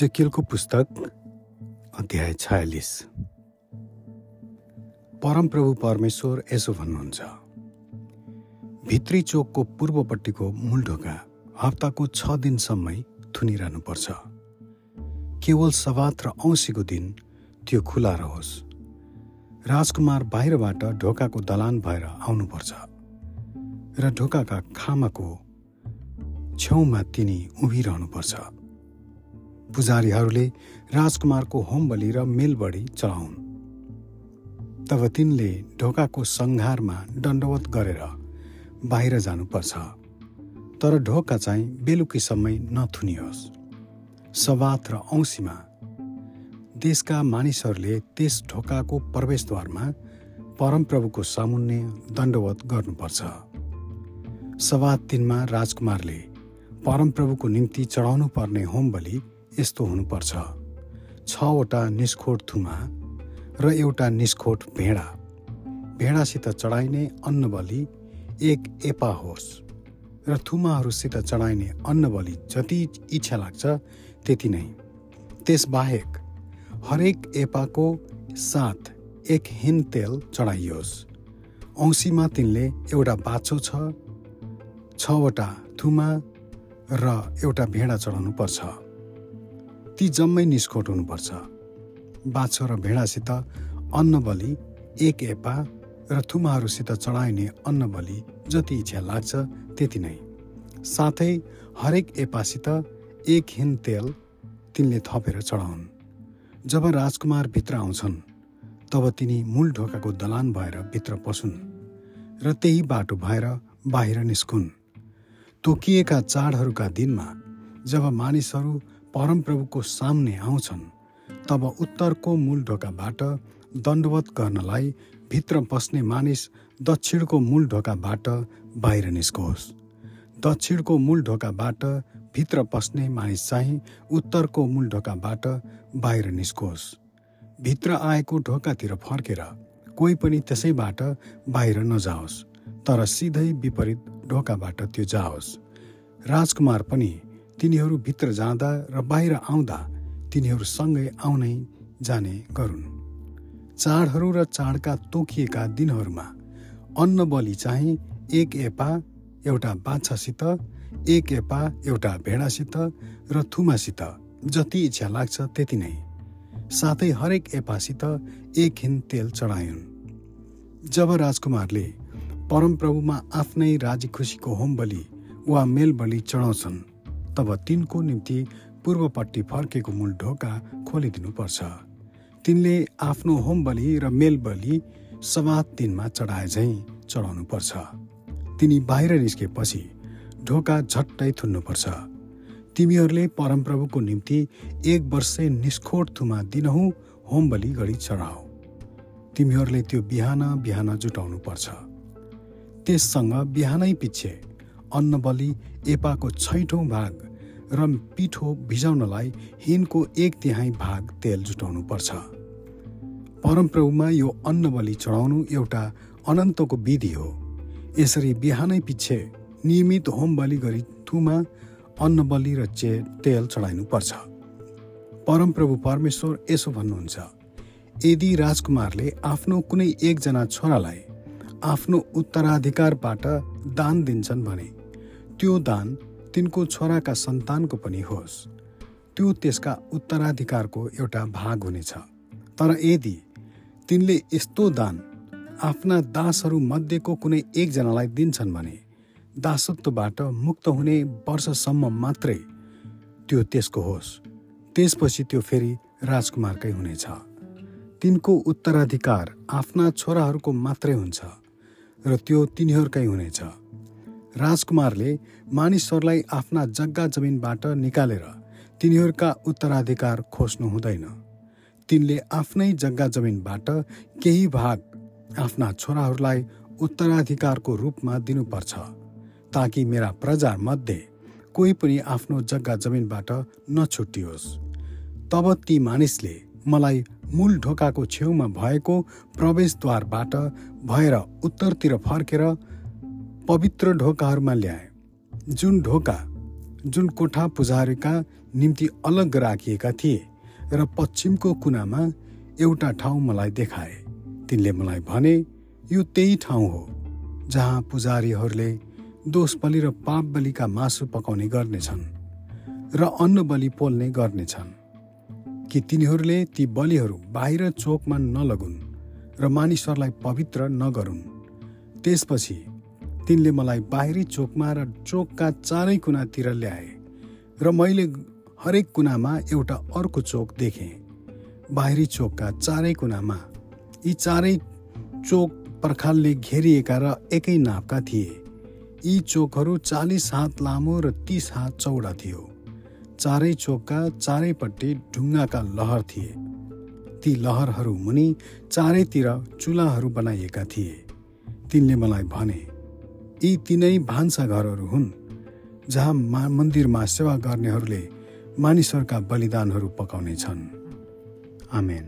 इजकियलको पुस्तक अध्याय छयालिस परमप्रभु परमेश्वर यसो भन्नुहुन्छ भित्री चोकको पूर्वपट्टिको मूल ढोका हप्ताको छ दिनसम्मै थुनिरहनुपर्छ केवल सवात र औँसीको दिन त्यो खुला रहोस् राजकुमार बाहिरबाट ढोकाको दलान भएर आउनुपर्छ र ढोकाका खामाको छेउमा तिनी उभिरहनुपर्छ पुजारीहरूले राजकुमारको होम बलि र मेलबडी चढाउन् तब तिनले ढोकाको सङ्घारमा दण्डवत गरेर बाहिर जानुपर्छ। तर ढोका चाहिँ बेलुकीसम्मै नथुनियोस्। सवात र औँसीमा देशका मानिसहरूले त्यस ढोकाको प्रवेशद्वारमा परमप्रभुको सामुन्ने दण्डवत गर्नुपर्छ। सवात दिनमा राजकुमारले परमप्रभुको निम्ति चढाउनु पर्ने होम बलि यस्तो हुनुपर्छ। छवटा निस्खोट थुमा र एउटा निस्खोट भेडा। भेडासित चढाइने अन्नबली एक एपा होस् र थुमाहरूसित चढाइने अन्नबली जति इच्छा लाग्छ त्यति नै। त्यसबाहेक हरेक एपाको साथ एक हिन तेल चढाइयोस्। औँसीमा तिनले एउटा बाछो छवटा थुमा र एउटा भेडा चढाउनु पर्छ ती जम्मै निस्कोट हुनुपर्छ। बाछो र भेडासित अन्नबली एक एपा र थुमाहरूसित चढाइने अन्नबली जति इच्छा लाग्छ त्यति नै। साथै हरेक एपासित एक हिन तेल तिनले थपेर चढाउन्। जब राजकुमार भित्र आउँछन् तब तिनी मूल ढोकाको दलान भएर भित्र पसुन् र त्यही बाटो भएर बाहिर निस्कुन्। तोकिएका चाडहरूका दिनमा जब मानिसहरू परमप्रभुको सामने आउँछन् तब उत्तरको मूल ढोकाबाट दण्डवत गर्नलाई भित्र पस्ने मानिस दक्षिणको मूल ढोकाबाट बाहिर निस्कोस्। दक्षिणको मूल ढोकाबाट भित्र पस्ने मानिस चाहिँ उत्तरको मूल ढोकाबाट बाहिर निस्कोस्। भित्र आएको ढोकातिर फर्केर कोही पनि त्यसैबाट बाहिर नजाओस् तर सिधै विपरीत ढोकाबाट त्यो जाओस्। राजकुमार पनि तिनीहरू भित्र जाँदा र बाहिर आउँदा तिनीहरूसँगै आउनै जाने गरून्। चाडहरू र चाडका तोकिएका दिनहरूमा अन्न बलि चाहिँ एक एपा एउटा बाछासित एक एपा एउटा भेडासित र थुमासित जति इच्छा लाग्छ त्यति नै। साथै हरेक एपासित एक हिन तेल चढायुन् जब राजकुमारले परमप्रभुमा आफ्नै राजी खुसीको होम बलि वा मेल बलि चढाउँछन् तब तिनको निम्ति पूर्वपट्टि फर्केको मूल ढोका खोलिदिनुपर्छ। तिनले आफ्नो होम बलि र मेल बलि सवात दिनमा चढाए झैँ चढाउनु पर्छ तिनी बाहिर निस्केपछि ढोका झट्टै थुन्नुपर्छ। तिमीहरूले परमप्रभुको निम्ति एक वर्ष निष्खोट थुमा दिनहुँ होम बलि गरी चढाओ तिमीहरूले त्यो बिहान बिहान जुटाउनु पर्छ त्यससँग बिहानै पिच्छे अन्न बलि एपाको छैठौँ भाग र पिठो भिजाउनलाई हिनको एक तिहाई भाग तेल जुटाउनु पर्छ। परमप्रभुमा यो अन्न बलि चढाउनु एउटा अनन्तको विधि हो। यसरी बिहानै पछि नियमित होम बलि गरी थुमा अन्न बलि र चे तेल चढाइनु पर्छ। परमप्रभु परमेश्वर यसो भन्नुहुन्छ यदि राजकुमारले आफ्नो कुनै एकजना छोरालाई आफ्नो उत्तराधिकारबाट दान दिन्छन् भने त्यो दान तिनको छोराका सन्तानको पनि होस्। त्यो त्यसका उत्तराधिकारको एउटा भाग हुनेछ। तर यदि तिनले यस्तो दान आफ्ना दासहरू मध्येको कुनै एकजनालाई दिन्छन् भने दासत्वबाट मुक्त हुने वर्षसम्म मात्रै त्यो त्यसको होस्। त्यसपछि त्यो फेरि राजकुमारकै हुनेछ। तिनको उत्तराधिकार आफ्ना छोराहरूको मात्रै हुन्छ र त्यो तिनीहरूकै हुनेछ। राजकुमारले मानिसहरूलाई आफ्ना जग्गा जमिनबाट निकालेर तिनीहरूका उत्तराधिकार खोज्नु हुँदैन। तिनले आफ्नै जग्गा जमिनबाट केही भाग आफ्ना छोराहरूलाई उत्तराधिकारको रूपमा दिनुपर्छ ताकि मेरा प्रजामध्ये कोही पनि आफ्नो जग्गा जमिनबाट नछुटियोस्। तब ती मानिसले मलाई मूल ढोकाको छेउमा भएको प्रवेशद्वारबाट भएर उत्तरतिर फर्केर पवित्र ढोकाहरूमा ल्याए। जुन ढोका जुन कोठा पुजारीका निम्ति अलग राखिएका थिए र पश्चिमको कुनामा एउटा ठाउँ मलाई देखाए तिनले मलाई भने यो त्यही ठाउँ हो जहाँ पुजारीहरूले दोष बलि र पाप बलिका मासु पकाउने गर्नेछन् र अन्न बलि पोल्ने गर्नेछन् कि तिनीहरूले ती बलिहरू बाहिर चोकमा नलगुन् र मानिसहरूलाई पवित्र नगरून्। त्यसपछि तिनले मलाई बाहिरी चोकमा र चोकका चारै कुनातिर ल्याए र मैले हरेक कुनामा एउटा अर्को चोक देखेँ। बाहिरी चोकका चारै कुनामा। यी चारै चोक पर्खालले घेरिएका र एकै नापका थिए। यी चोकहरू चालिस हात लामो र तिस हात चौडा थियो। चारै चोकका चारैपट्टि ढुङ्गाका लहर थिए। ती लहरहरू मुनि चारैतिर चुलाहरू बनाइएका थिए। तिनले मलाई भने यी तिनै भान्सा घरहरू हुन् जहाँ मा मन्दिरमा सेवा गर्नेहरूले मानिसहरूका बलिदानहरू पकाउने छन् आमेन।